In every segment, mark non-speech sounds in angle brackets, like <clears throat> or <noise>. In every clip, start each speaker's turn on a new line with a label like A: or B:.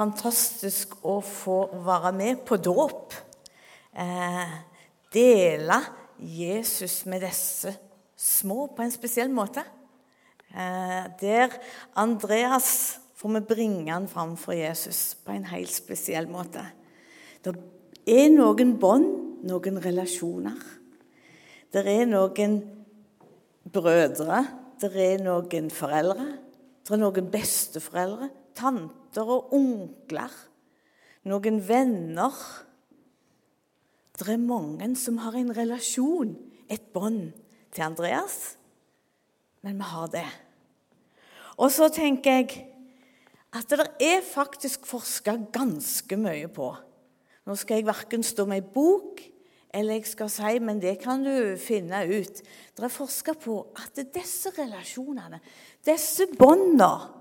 A: fantastisk å få være med på dåp. Eh, dele Jesus med disse små på en spesiell måte. Eh, der Andreas får vi bringe han fram for Jesus på en helt spesiell måte. Det er noen bånd, noen relasjoner. Det er noen brødre, det er noen foreldre, det er noen besteforeldre, tanter og onkler, noen venner. Det er mange som har en relasjon, et bånd, til Andreas. Men vi har det. Og så tenker jeg at det er faktisk forska ganske mye på. Nå skal jeg verken stå med ei bok eller jeg skal si, men det kan du finne ut. Det er forska på at disse relasjonene, disse båndene,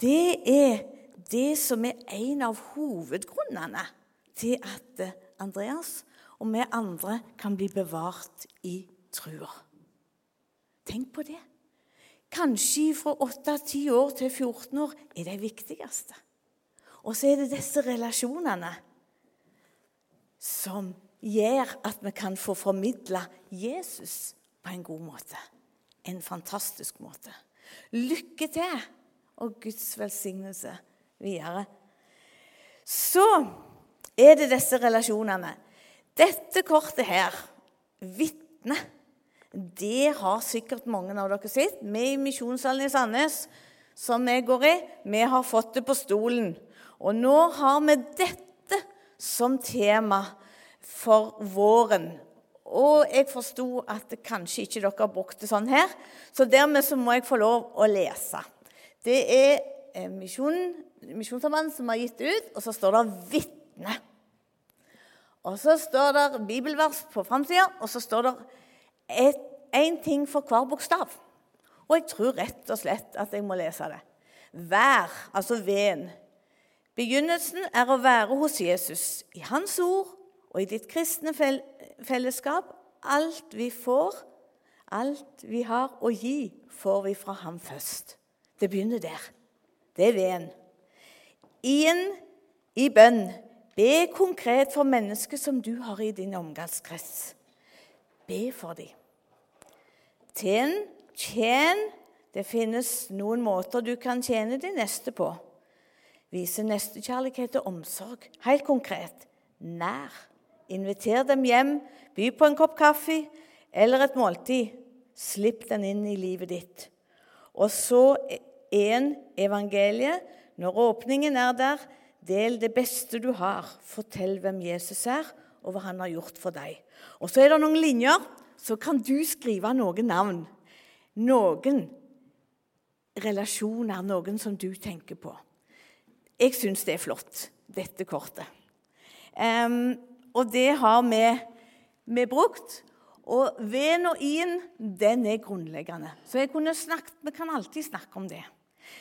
A: det er det som er en av hovedgrunnene til at Andreas og vi andre kan bli bevart i trua. Tenk på det. Kanskje fra 8-10 år til 14 år er det viktigste. Og så er det disse relasjonene som gjør at vi kan få formidla Jesus på en god måte. En fantastisk måte. Lykke til og Guds velsignelse videre. Så er det disse relasjonene. Dette kortet her, vitne, det har sikkert mange av dere sett. Vi i Misjonssalen i Sandnes, som vi går i, vi har fått det på stolen. Og nå har vi dette som tema for våren. Og jeg forsto at kanskje ikke dere har brukt det sånn her, så dermed så må jeg få lov å lese. Det er eh, Misjonssambandet som har gitt ut, og så står det 'vitne'. Og så står det bibelvers på framsida, og så står det én ting for hver bokstav. Og jeg tror rett og slett at jeg må lese det. Vær, altså ven. Begynnelsen er å være hos Jesus, i Hans ord og i ditt kristne fellesskap. Alt vi får, alt vi har å gi, får vi fra ham først. Det begynner der. Det er veden. I-en i bønn. Be konkret for mennesker som du har i din omgangskrets. Be for dem. Tjen, tjen. Det finnes noen måter du kan tjene de neste på. Vise nestekjærlighet og omsorg. Helt konkret nær. Inviter dem hjem, by på en kopp kaffe eller et måltid. Slipp den inn i livet ditt. Og så en evangelie. Når åpningen er der, del det beste du har. Fortell hvem Jesus er, og hva han har gjort for deg. Og så er det noen linjer. Så kan du skrive noen navn. Noen relasjoner, noen som du tenker på. Jeg syns det er flott, dette kortet. Um, og det har vi, vi brukt. Og V-en og I-en den er grunnleggende. Så jeg kunne snakket, vi kan alltid snakke om det.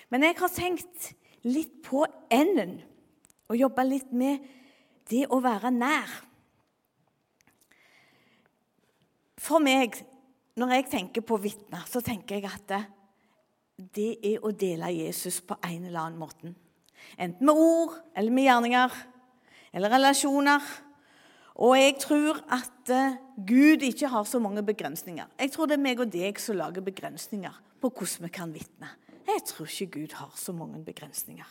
A: Men jeg har tenkt litt på N-en og jobba litt med det å være nær. For meg, når jeg tenker på vitner, så tenker jeg at det, det er å dele Jesus på en eller annen måte. Enten med ord eller med gjerninger eller relasjoner. Og jeg tror at uh, Gud ikke har så mange begrensninger. Jeg tror det er meg og deg som lager begrensninger på hvordan vi kan vitne. Jeg tror ikke Gud har så mange begrensninger.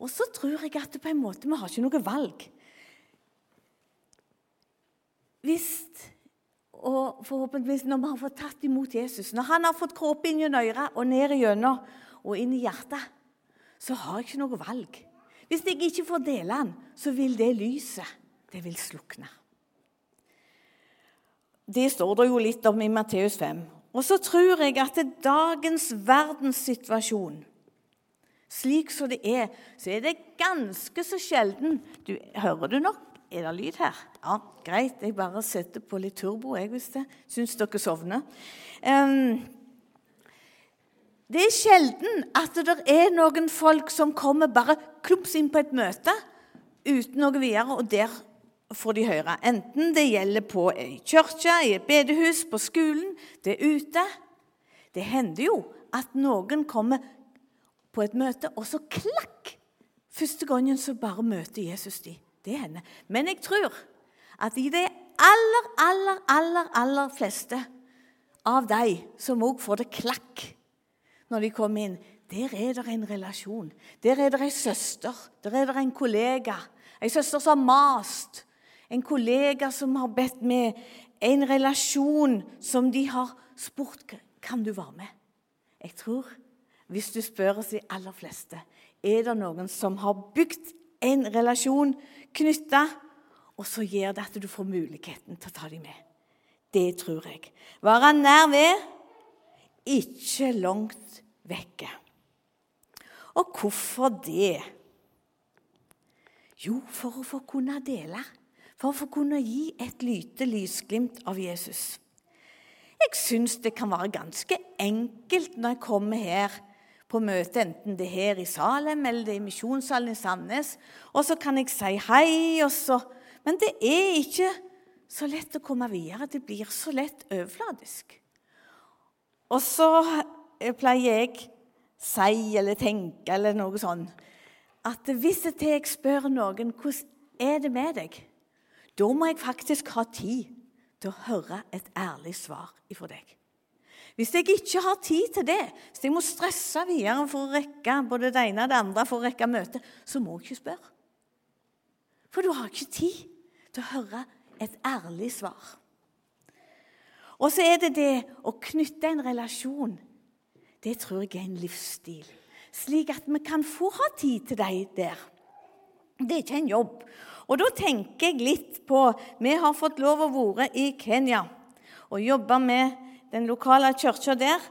A: Og så tror jeg at på en måte vi har ikke noe valg. Hvis og forhåpentligvis når vi har fått tatt imot Jesus, når han har fått kroppen inn i øret og ned igjennom og inn i hjertet, så har jeg ikke noe valg. Hvis jeg ikke får dele han, så vil det lyset det vil slukne. Det står det jo litt om i Matteus 5. Og så tror jeg at det dagens verdenssituasjon, slik som det er, så er det ganske så sjelden du, Hører du nok? Er det lyd her? Ja, greit. Jeg bare setter på litt turbo, jeg, hvis det syns dere sovner. Um, det er sjelden at det er noen folk som kommer bare klumps inn på et møte uten noe videre, og der får de høre. Enten det gjelder på ei kirke, i et bedehus, på skolen, det er ute. Det hender jo at noen kommer på et møte, og så klakk! første gangen så bare møter Jesus de. Det hender. Men jeg tror at i de aller, aller, aller, aller fleste av de som òg får det klakk når de kommer inn, der er det en relasjon. Der er det ei søster, der er det en kollega. Ei søster som har mast. En kollega som har bedt med. En relasjon som de har spurt kan du være med. Jeg tror, hvis du spør oss de aller fleste, er det noen som har bygd en relasjon knytta, og så gjør det at du får muligheten til å ta dem med. Det tror jeg. Være nær ved, ikke langt vekke. Og hvorfor det? Jo, for å få kunne dele. For å få kunne gi et lite lysglimt av Jesus. Jeg syns det kan være ganske enkelt når jeg kommer her på møte, enten det er her i Salem eller det er i Misjonssalen i Sandnes. Og så kan jeg si hei, og så Men det er ikke så lett å komme videre. Det blir så lett overfladisk. Og så pleier jeg si eller tenke eller noe sånn at hvis jeg spør noen hvordan er det med deg, da må jeg faktisk ha tid til å høre et ærlig svar ifra deg. Hvis jeg ikke har tid til det, hvis jeg må stresse videre for å rekke både det ene og det andre for å rekke møtet, så må jeg ikke spørre. For du har ikke tid til å høre et ærlig svar. Og så er det det å knytte en relasjon. Det tror jeg er en livsstil. Slik at vi kan få ha tid til deg der. Det er ikke en jobb. Og da tenker jeg litt på Vi har fått lov å være i Kenya og jobbe med den lokale kirka der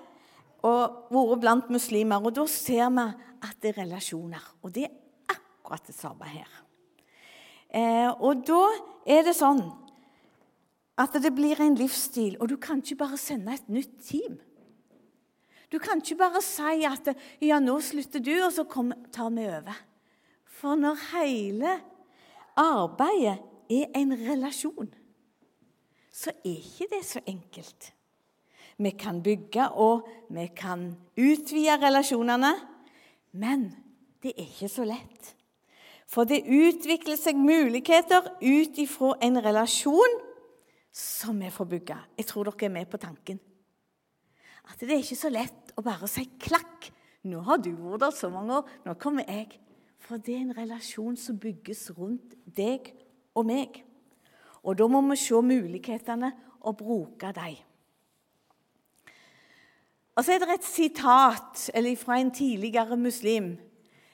A: og vært blant muslimer. Og da ser vi at det er relasjoner. Og det er akkurat det samme her. Eh, og da er det sånn at det blir en livsstil, og du kan ikke bare sende et nytt team. Du kan ikke bare si at ja, nå slutter du, og så kom, tar vi over. For når hele arbeidet er en relasjon, så er ikke det så enkelt. Vi kan bygge og vi kan utvide relasjonene, men det er ikke så lett. For det utvikler seg muligheter ut ifra en relasjon som vi får bygge. Jeg tror dere er med på tanken. At det er ikke så lett å bare si klakk. Nå har du vært der så mange år, nå kommer jeg. For det er en relasjon som bygges rundt deg og meg. Og da må vi se mulighetene og bruke dem. Og så er det et sitat fra en tidligere muslim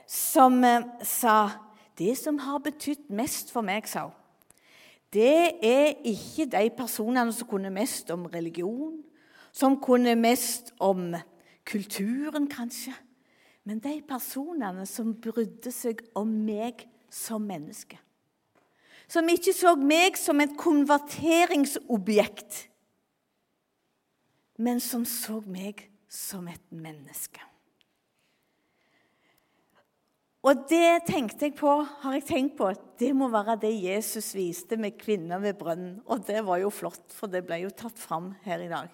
A: som eh, sa Det som har betydd mest for meg, sa hun, det er ikke de personene som kunne mest om religion, som kunne mest om kulturen, kanskje, men de personene som brydde seg om meg som menneske. Som ikke så meg som et konverteringsobjekt, men som så meg som et menneske. Og det tenkte jeg på, har jeg tenkt på, det må være det Jesus viste med kvinner ved brønnen. Og det var jo flott, for det ble jo tatt fram her i dag.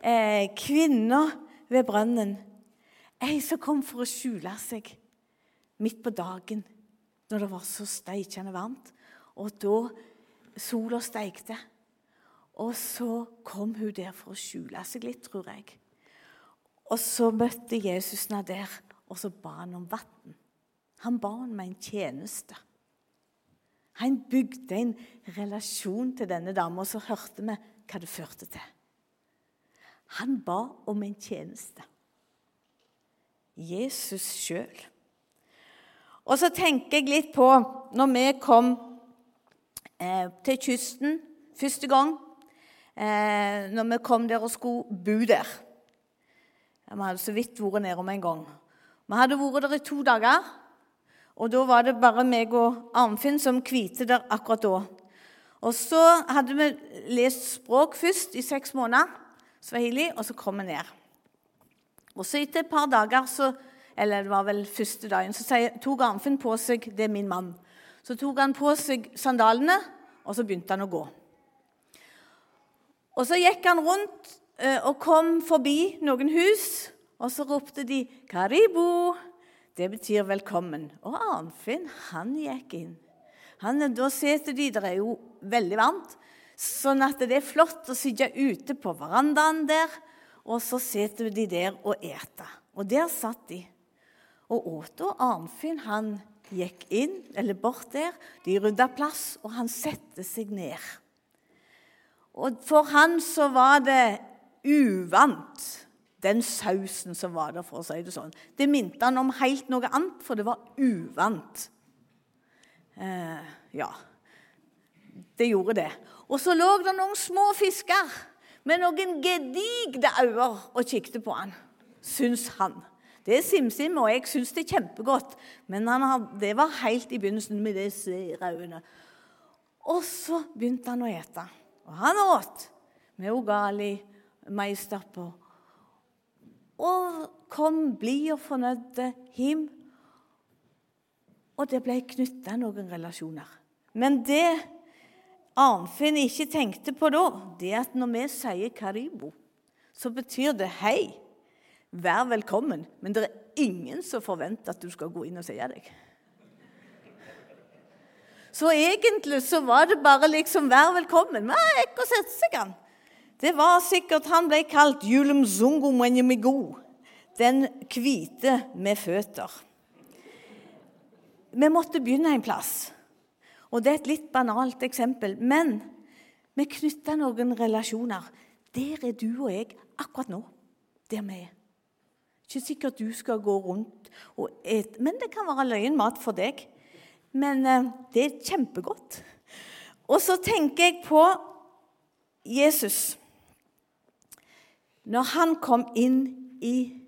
A: Eh, kvinner ved brønnen. Ei som kom for å skjule seg midt på dagen når det var så steikende varmt. Og da sola steikte. Og så kom hun der for å skjule seg litt, tror jeg. Og så møtte Jesus henne der, og så ba han om vann. Han ba om en tjeneste. Han bygde en relasjon til denne dama, og så hørte vi hva det førte til. Han ba om en tjeneste. Jesus sjøl. Og så tenker jeg litt på når vi kom eh, til kysten første gang eh, Når vi kom der og skulle bo der. Vi hadde så vidt vært nedom en gang. Vi hadde vært der i to dager. Og da var det bare meg og Arnfinn som hvite der akkurat da. Og så hadde vi lest språk først i seks måneder, swahili, og så kom vi ned. Og så etter et par dager, så, eller det var vel første dagen, så tok Arnfinn på seg Det er min mann. Så tok han på seg sandalene, og så begynte han å gå. Og så gikk han rundt Eh, og kom forbi noen hus, og så ropte de 'Karibo'. det betyr velkommen. Og Arnfinn, han gikk inn. Han, da sitter de, det er jo veldig varmt, sånn at det er flott å sitte ute på verandaen der. Og så sitter de der og eter. Og der satt de og åt. Og Arnfinn han gikk inn, eller bort der. De rydda plass, og han satte seg ned. Og for han så var det uvant, den sausen som var der, for å si det sånn. Det minte han om helt noe annet, for det var uvant. Eh, ja, det gjorde det. Og så lå det noen små fisker med noen gedigne øyne og kikket på han, syns han. Det er SimSim, og jeg syns det er kjempegodt. Men har, det var helt i begynnelsen med disse øynene. Og så begynte han å ete. Og han åt med Ogali, på. Og kom blid og fornøyd hjem og det ble knytta noen relasjoner. Men det Arnfinn ikke tenkte på da, det er at når vi sier 'Karibo', så betyr det 'hei', vær velkommen. Men det er ingen som forventer at du skal gå inn og si deg. Så egentlig så var det bare liksom 'vær velkommen'. Men ikke å sette seg an. Det var sikkert han ble kalt 'Julum zungo Menjemigo, den hvite med føtter. Vi måtte begynne en plass. Og Det er et litt banalt eksempel, men vi knytter noen relasjoner. Der er du og jeg akkurat nå. Der vi er. Ikke sikkert du skal gå rundt og ete, men det kan være løyen mat for deg. Men eh, det er kjempegodt. Og så tenker jeg på Jesus. Når han kom inn i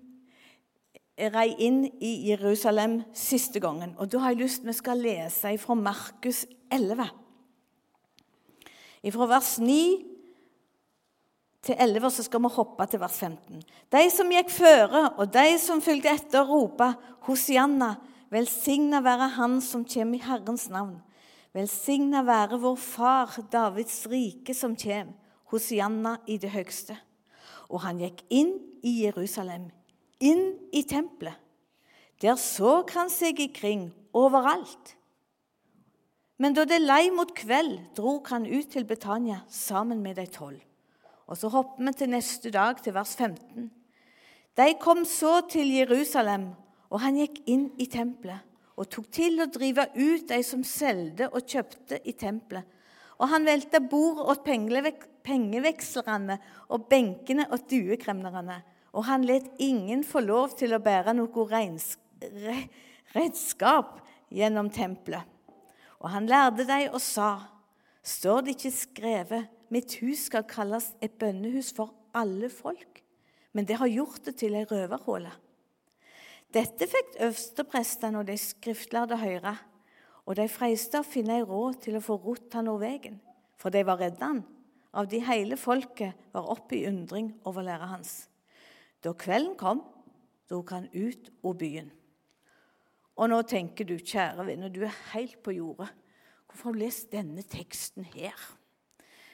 A: rei inn i Jerusalem siste gangen. Og Da har jeg lyst vi skal lese fra Markus 11. Fra vers 9 til 11 så skal vi hoppe til vers 15. De som gikk føre, og de som fulgte etter, ropa Hosianna. Velsigna være Han som kommer i Herrens navn. Velsigna være vår Far Davids rike som kommer. Hosianna i det høgste. Og han gikk inn i Jerusalem inn i tempelet. Der så han seg ikring overalt. Men da det lei mot kveld, dro han ut til Betania sammen med de tolv. Og Så hopper vi til neste dag, til vers 15. De kom så til Jerusalem, og han gikk inn i tempelet og tok til å drive ut de som solgte og kjøpte i tempelet. Og han velta bord åt pengevekslerne og benkene åt duekremnerne og han let ingen få lov til å bære noe redskap gjennom tempelet. Og han lærte dem og sa, står det ikke skrevet, mitt hus skal kalles et bønnehus for alle folk, men det har gjort det til ei røverhåle. Dette fikk øversteprestene og de skriftlærde høre, og de freiste å finne ei råd til å få rott han over veien, for de var redde han. Av de hele folket var oppe i undring over læra hans. Da kvelden kom, tok han ut av byen. Og nå tenker du, kjære venner, du er helt på jordet. Hvorfor har du lest denne teksten her?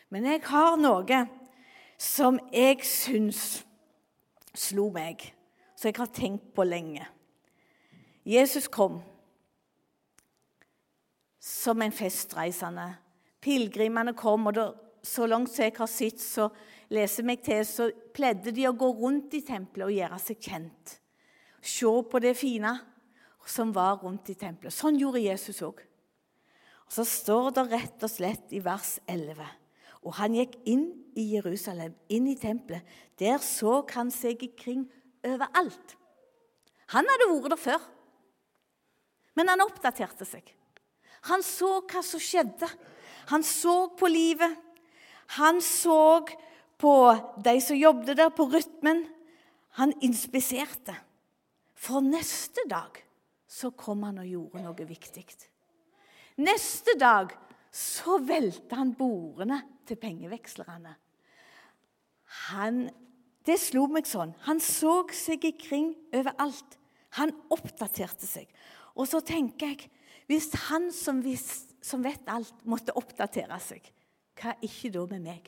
A: Men jeg har noe som jeg syns slo meg, som jeg har tenkt på lenge. Jesus kom som en festreisende. Pilegrimene kom, og så langt jeg har sett, så leser meg til, så pleide de å gå rundt i tempelet og gjøre seg kjent. Se på det fine som var rundt i tempelet. Sånn gjorde Jesus òg. Og Så står det rett og slett i vers 11 Og han gikk inn i Jerusalem, inn i tempelet. Der så han seg ikring overalt. Han hadde vært der før, men han oppdaterte seg. Han så hva som skjedde. Han så på livet. Han så på de som jobbet der, på rytmen. Han inspiserte. For neste dag så kom han og gjorde noe viktig. Neste dag så velta han bordene til pengevekslerne. Han, det slo meg sånn. Han så seg ikring overalt. Han oppdaterte seg. Og så tenker jeg hvis han som, vis, som vet alt, måtte oppdatere seg, hva ikke da med meg?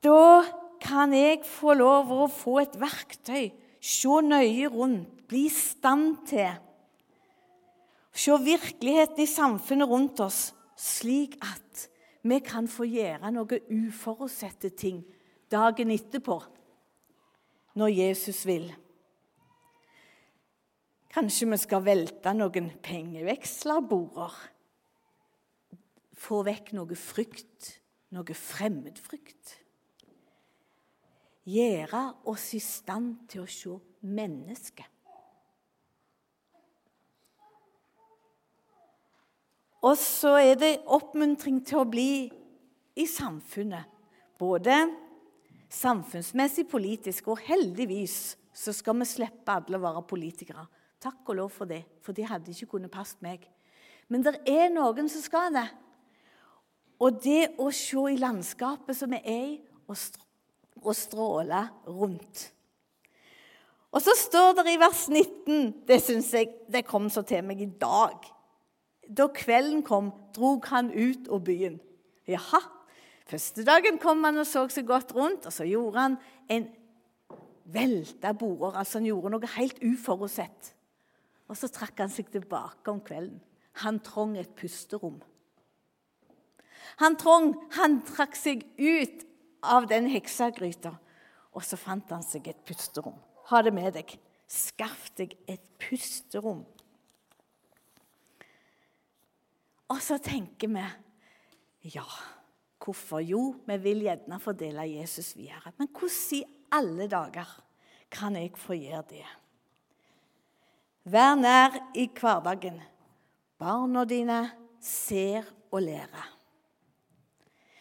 A: Da kan jeg få lov å få et verktøy se nøye rundt, bli i stand til Se virkeligheten i samfunnet rundt oss slik at vi kan få gjøre noe uforutsette ting dagen etterpå, når Jesus vil. Kanskje vi skal velte noen pengevekslerborder. Få vekk noe frykt, noe fremmedfrykt. Gjøre oss i stand til å se mennesket. Og så er det oppmuntring til å bli i samfunnet. Både samfunnsmessig, politisk, og heldigvis så skal vi slippe alle å være politikere. Takk og lov for det, for de hadde ikke kunnet passe meg. Men det er noen som skal det. Og det å se i landskapet som vi er i, og stråle rundt. Og så står det i vers 19 Det syns jeg det kom så til meg i dag. Da kvelden kom, drog han ut av byen. Jaha. Første dagen kom han og så seg godt rundt, og så gjorde han en velta border. Altså han gjorde noe helt uforutsett. Og så trakk han seg tilbake om kvelden. Han trong et pusterom. Han trong, han trakk seg ut av den heksagryta, og så fant han seg et pusterom. Ha det med deg. Skaff deg et pusterom. Og så tenker vi ja, hvorfor? Jo, vi vil gjerne fordele Jesus videre. Men hvordan i alle dager kan jeg få gjøre det? Vær nær i hverdagen. Barna dine ser og lærer.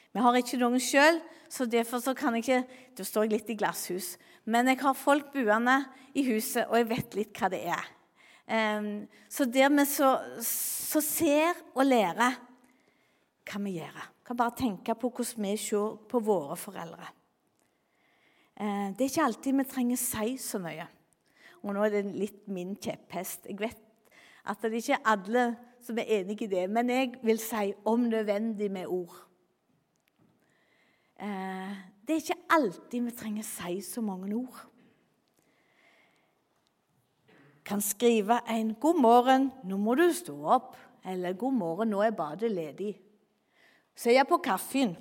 A: Vi har ikke noen sjøl, så derfor så kan jeg ikke Da står jeg litt i glasshus. Men jeg har folk buende i huset, og jeg vet litt hva det er. Så der vi så, så, ser og lærer, hva vi gjør. Kan bare tenke på hvordan vi ser på våre foreldre. Uh, det er ikke alltid vi trenger si så mye. Og nå er det litt min kjepphest. Jeg vet at det ikke er alle som er enig i det, men jeg vil si om nødvendig med ord. Eh, det er ikke alltid vi trenger å si så mange ord. Kan skrive en 'God morgen, nå må du stå opp', eller 'God morgen, nå er badet ledig'. Se på kaffen.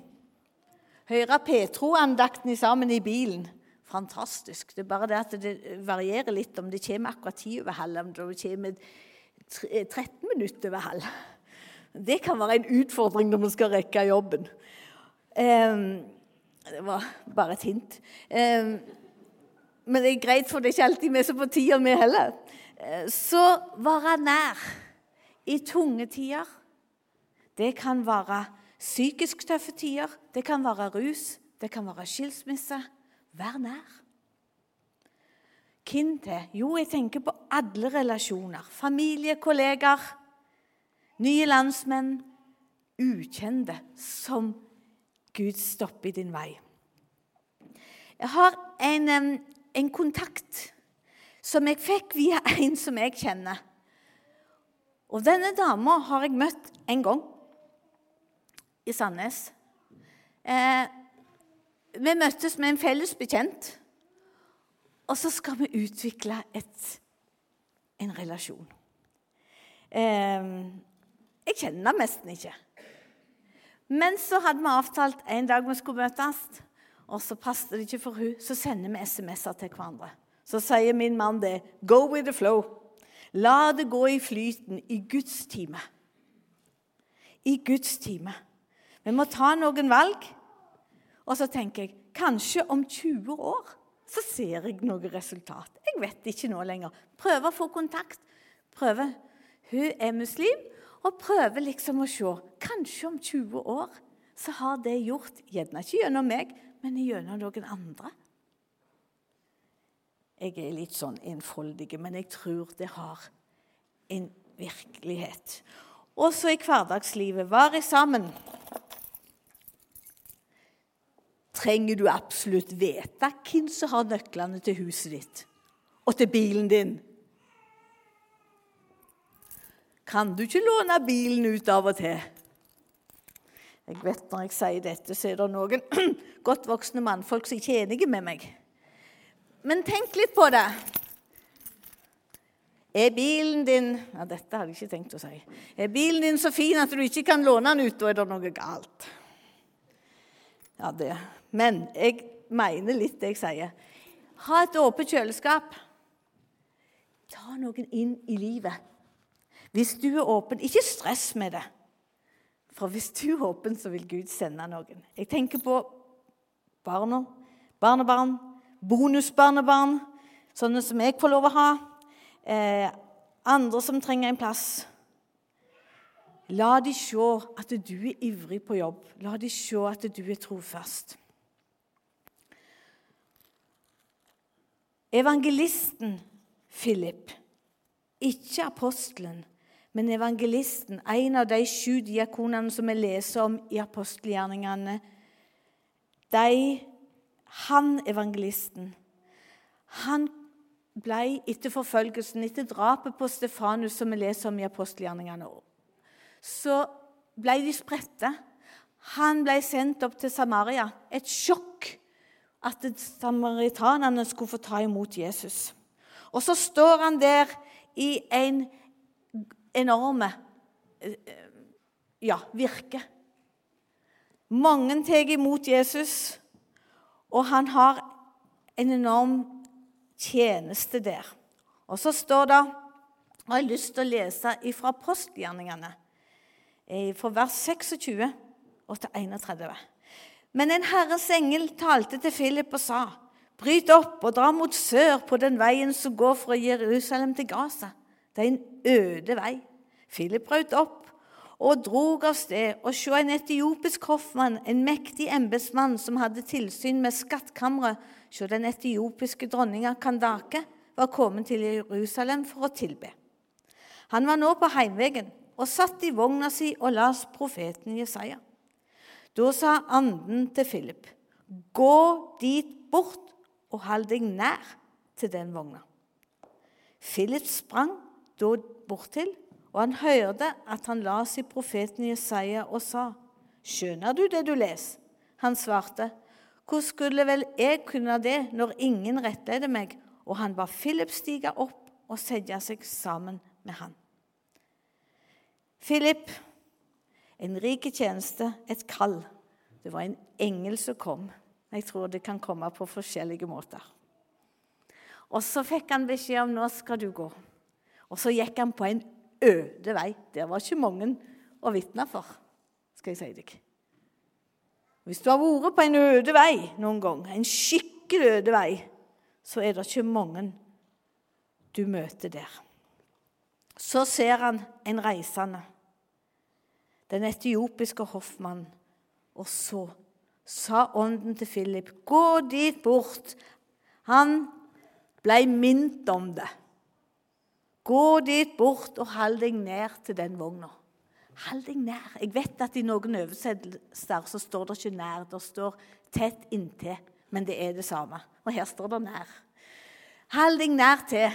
A: Høre Petro-andakten sammen i bilen fantastisk. Det er bare det at det varierer litt om det kommer akkurat ti over halv, om det kommer 13 minutter over halv. Det kan være en utfordring når man skal rekke jobben. Um, det var bare et hint. Um, men det er greit, for det er ikke alltid vi som på tida med heller. Uh, så være nær i tunge tider. Det kan være psykisk tøffe tider, det kan være rus, det kan være skilsmisse. Vær nær. Hvem til? Jo, jeg tenker på alle relasjoner. Familie, kollegaer, nye landsmenn, ukjente som Gud stopper i din vei. Jeg har en, en kontakt som jeg fikk via <laughs> en som jeg kjenner. Og denne dama har jeg møtt en gang i Sandnes. Eh, vi møttes med en felles bekjent, og så skal vi utvikle et, en relasjon. Eh, jeg kjenner henne nesten ikke. Men så hadde vi avtalt en dag vi skulle møtes, og så passet det ikke for hun, Så sender vi SMS-er til hverandre. Så sier min mann det. Go with the flow. La det gå i flyten i Guds time. I Guds time. Vi må ta noen valg. Og så tenker jeg kanskje om 20 år så ser jeg noe resultat. Jeg vet ikke nå lenger. Prøver å få kontakt. Prøver. Hun er muslim, og prøver liksom å se. Kanskje om 20 år så har det gjort, gjerne ikke gjennom meg, men gjennom noen andre. Jeg er litt sånn enfoldig, men jeg tror det har en virkelighet. Også i hverdagslivet. Være sammen trenger du absolutt vite hvem som har nøklene til huset ditt og til bilen din. Kan du ikke låne bilen ut av og til? Jeg vet Når jeg sier dette, så er det noen <clears throat> godt voksne mannfolk som ikke er enige med meg. Men tenk litt på det. Er bilen din ja, Dette hadde jeg ikke tenkt å si. Er bilen din så fin at du ikke kan låne den ut, da er det noe galt. Ja, det. Men jeg mener litt det jeg sier. Ha et åpent kjøleskap. Ta noen inn i livet. Hvis du er åpen, ikke stress med det. For hvis du er åpen, så vil Gud sende noen. Jeg tenker på barna, barnebarn, bonusbarnebarn, sånne som jeg får lov å ha eh, andre som trenger en plass. La de se at du er ivrig på jobb. La de se at du er trofast. Evangelisten Philip, ikke apostelen, men evangelisten, en av de sju diakonene som vi leser om i apostelgjerningene de, Han evangelisten, han ble etter forfølgelsen, etter drapet på Stefanus, som vi leser om i apostelgjerningene, så ble de spredte. Han ble sendt opp til Samaria. Et sjokk at samaritanene skulle få ta imot Jesus. Og så står han der i en enorme ja, virke. Mange tar imot Jesus, og han har en enorm tjeneste der. Og så står det og Jeg har lyst til å lese fra postgjerningene, fra vers 26 og til 31. Men en Herres engel talte til Philip og sa:" Bryt opp og dra mot sør på den veien som går fra Jerusalem til Gaza. Det er en øde vei. Philip brøt opp og drog av sted, og så en etiopisk hoffmann, en mektig embetsmann som hadde tilsyn med skattkammeret, så den etiopiske dronninga Kandake var kommet til Jerusalem for å tilbe. Han var nå på heimveien og satt i vogna si og las profeten Jesaja. Da sa anden til Philip, gå dit bort og hold deg nær til den vogna. Philip sprang da bortil, og han hørte at han las i profeten Jesaja og sa, Skjønner du det du leser? Han svarte, hvordan skulle vel jeg kunne det når ingen rettleder meg? Og han ba Philip stige opp og sette seg sammen med han. Philip, en rik tjeneste, et kall. Det var en engel som kom. Jeg tror det kan komme på forskjellige måter. Og så fikk han beskjed om nå skal du gå. Og så gikk han på en øde vei. Der var ikke mange å vitne for, skal jeg si deg. Hvis du har vært på en øde vei noen gang, en skikkelig øde vei, så er det ikke mange du møter der. Så ser han en reisende, den etiopiske hoffmannen, og så sa ånden til Philip, 'Gå dit bort.' Han ble minnet om det. Gå dit bort og hold deg ned til den vogna. Hold deg nær. Jeg vet at i noen oversettelser så står det ikke 'nær', det står 'tett inntil'. Men det er det samme. Og her står det 'nær'. Hold deg nær til.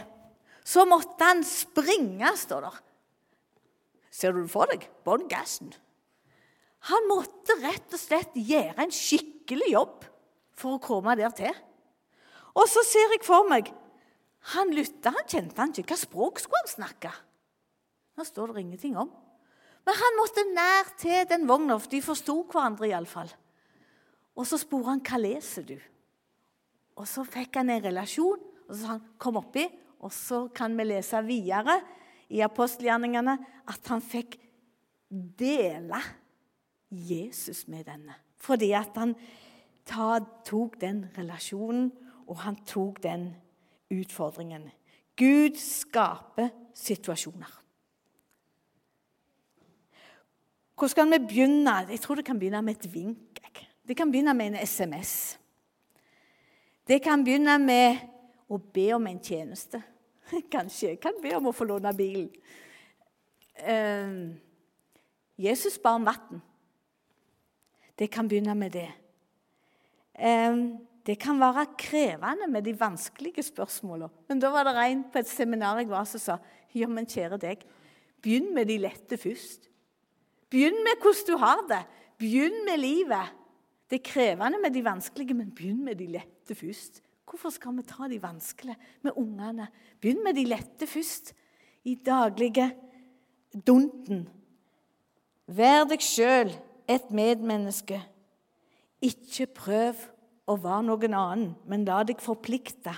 A: Så måtte han springe, står det. Ser du det for deg? Bånn gassen. Han måtte rett og slett gjøre en skikkelig jobb for å komme der til. Og så ser jeg for meg Han lytta, han kjente han ikke. Hva språk skulle han snakke? Nå står det ingenting om. Men han måtte nær til den vogna, for de forsto hverandre iallfall. Og så spurte han hva leser du? Og så fikk han en relasjon, og så sa han kom oppi. Og så kan vi lese videre i apostelgjerningene at han fikk dele Jesus med denne. Fordi at han tok den relasjonen, og han tok den utfordringen. Gud skaper situasjoner. Hvor skal vi begynne? Jeg tror det kan begynne med et vink. Det kan begynne med en SMS. Det kan begynne med å be om en tjeneste. <laughs> Kanskje jeg kan be om å få låne bilen. Uh, Jesus ba om vann. Det kan begynne med det. Uh, det kan være krevende med de vanskelige spørsmålene. Men da var det en på et seminar jeg var som sa ja, men kjære deg, begynn med de lette først. Begynn med hvordan du har det. Begynn med livet. Det er krevende med de vanskelige, men begynn med de lette først. Hvorfor skal vi ta de vanskelige med ungene? Begynn med de lette først. I daglige dunten. Vær deg sjøl et medmenneske. Ikke prøv å være noen annen, men la deg forplikte.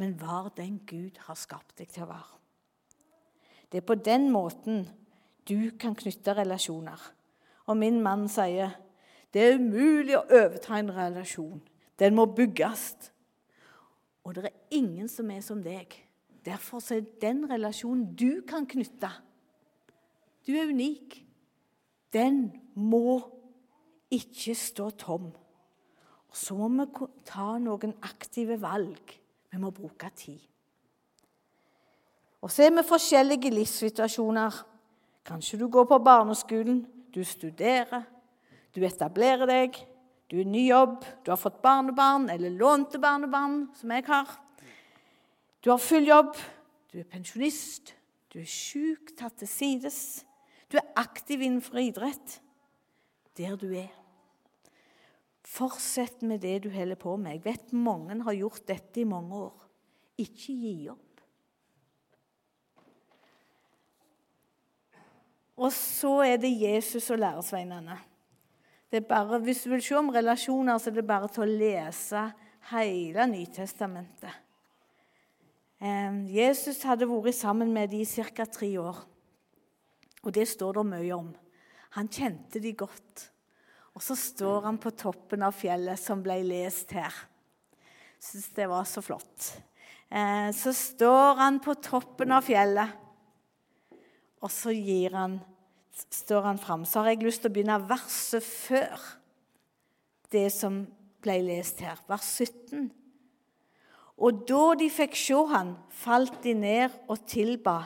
A: Men vær den Gud har skapt deg til å være. Det er på den måten du kan knytte relasjoner. Og min mann sier det er umulig å overta en relasjon. Den må bygges. Og det er ingen som er som deg. Derfor er den relasjonen du kan knytte Du er unik. Den må ikke stå tom. Så må vi ta noen aktive valg. Vi må bruke tid. Og så er vi forskjellige livssituasjoner. Kanskje du går på barneskolen, du studerer, du etablerer deg, du er ny jobb, du har fått barnebarn eller lånte barnebarn, som jeg har. Du har full jobb, du er pensjonist, du er sjuk, tatt til sides. Du er aktiv innenfor idrett. Der du er. Fortsett med det du holder på med. Jeg vet mange har gjort dette i mange år. Ikke gi opp. Og så er det Jesus og læresveinene. Det er bare, hvis du vil se om relasjoner, så er det bare til å lese hele Nytestamentet. Jesus hadde vært sammen med dem i ca. tre år. Og det står det mye om. Han kjente de godt. Og så står han på toppen av fjellet, som ble lest her. Jeg syns det var så flott. Så står han på toppen av fjellet, og så han, står han fram. Så har jeg lyst til å begynne verset før det som ble lest her, vers 17. Og da de fikk se han, falt de ned og tilba,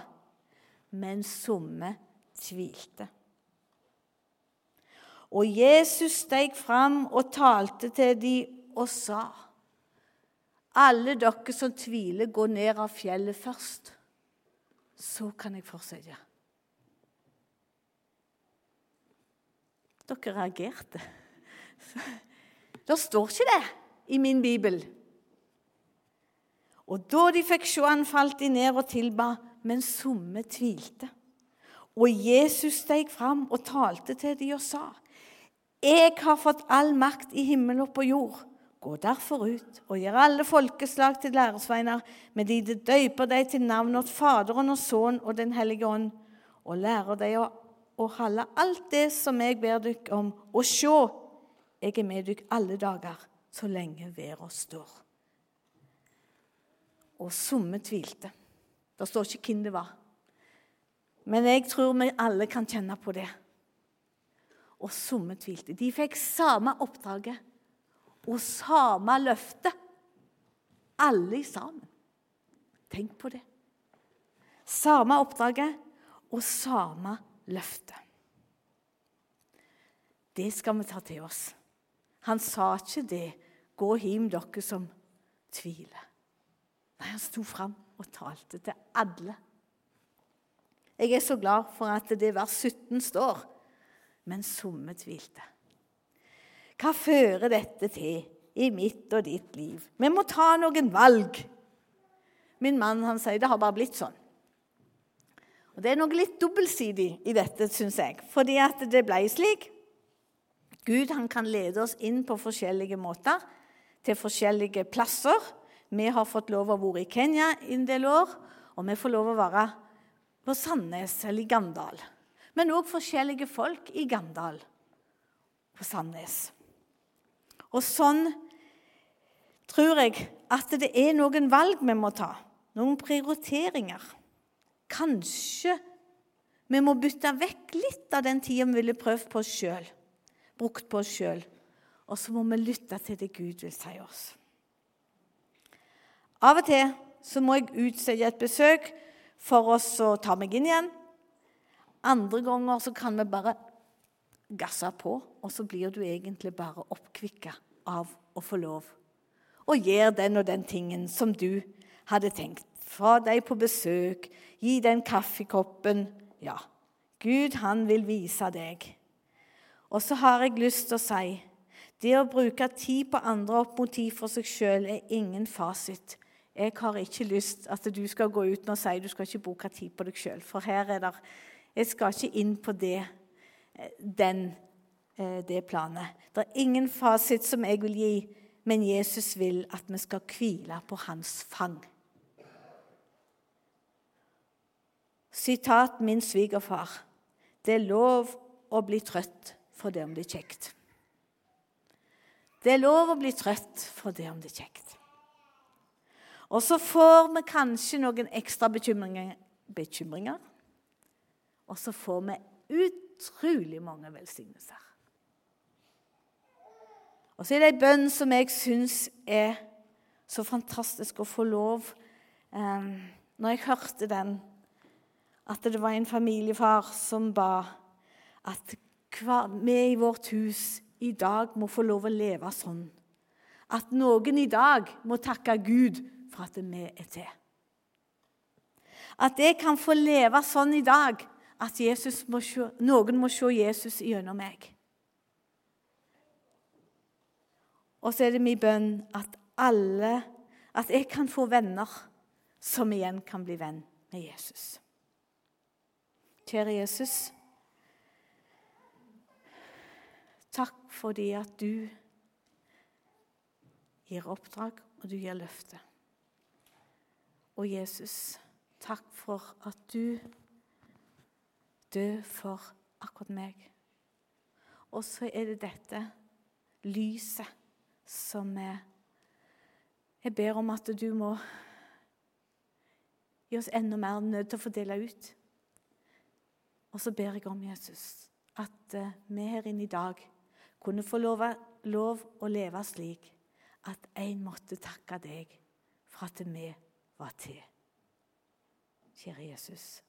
A: men somme tvilte. Og Jesus steg fram og talte til dem og sa:" Alle dere som tviler, gå ned av fjellet først. Så kan jeg fortsette. Dere reagerte. Det står ikke det i min bibel. Og da de fikk se han, falt de ned og tilba, men somme tvilte. Og Jesus steg fram og talte til dem og sa:" Jeg har fått all makt i himmel og på jord. Gå derfor ut og gjør alle folkeslag til læresveiner, med de det døyper deg til navnet åt Faderen og Sønnen og Den hellige ånd, og lærer deg å å holde alt det som jeg ber dere om. Og se, jeg er med dere alle dager, så lenge verden står. Og somme tvilte. Det står ikke hvem det var. Men jeg tror vi alle kan kjenne på det. Og somme tvilte. De fikk samme oppdraget og samme løfte. Alle sammen. Tenk på det. Samme oppdraget og samme løfte. Det skal vi ta til oss. Han sa ikke det 'Gå hjem, dere som tviler'. Nei, han sto fram og talte til alle. Jeg er så glad for at det vers 17 står, men somme tvilte. Hva fører dette til i mitt og ditt liv? Vi må ta noen valg. Min mann han sier det har bare blitt sånn. Og Det er noe litt dobbeltsidig i dette, syns jeg. Fordi at det ble slik. Gud han kan lede oss inn på forskjellige måter, til forskjellige plasser. Vi har fått lov å være i Kenya i en del år, og vi får lov å være på Sandnes eller i Gandal. Men òg forskjellige folk i Gandal på Sandnes. Og sånn tror jeg at det er noen valg vi må ta, noen prioriteringer. Kanskje vi må bytte vekk litt av den tida vi ville prøvd på oss sjøl, brukt på oss sjøl, og så må vi lytte til det Gud vil si oss. Av og til så må jeg utsette et besøk for oss å ta meg inn igjen. Andre ganger så kan vi bare gasse på, og så blir du egentlig bare oppkvikka av å få lov Og gjør den og den tingen som du hadde tenkt fra deg på besøk, gi den kaffekoppen Ja, Gud, han vil vise deg. Og så har jeg lyst til å si Det å bruke tid på andre opp mot tid for seg sjøl er ingen fasit. Jeg har ikke lyst at du skal gå ut og si du skal ikke bruke tid på deg sjøl. For her er det Jeg skal ikke inn på det, eh, den, eh, det planet. Det er ingen fasit som jeg vil gi, men Jesus vil at vi skal hvile på hans fang. Sitat min svigerfar. Det er lov å bli trøtt for det om det er kjekt. Det er lov å bli trøtt for det om det er kjekt. Og så får vi kanskje noen ekstra bekymringer, bekymringer. Og så får vi utrolig mange velsignelser. Og så er det ei bønn som jeg syns er så fantastisk å få lov eh, Når jeg hørte den, at det var en familiefar som ba at vi i vårt hus i dag må få lov å leve sånn. At noen i dag må takke Gud for at vi er til. At jeg kan få leve sånn i dag at må se, noen må se Jesus gjennom meg. Og så er det min bønn at alle At jeg kan få venner som igjen kan bli venn med Jesus. Kjære Jesus. Takk fordi at du gir oppdrag, og du gir løfte. Og Jesus, takk for at du døde for akkurat meg. Og så er det dette lyset som er Jeg ber om at du må gi oss enda mer nødt til å fordele ut. Og så ber jeg om, Jesus, at uh, vi her inne i dag kunne få lov, lov å leve slik at en måtte takke deg for at vi var til. Kjære Jesus.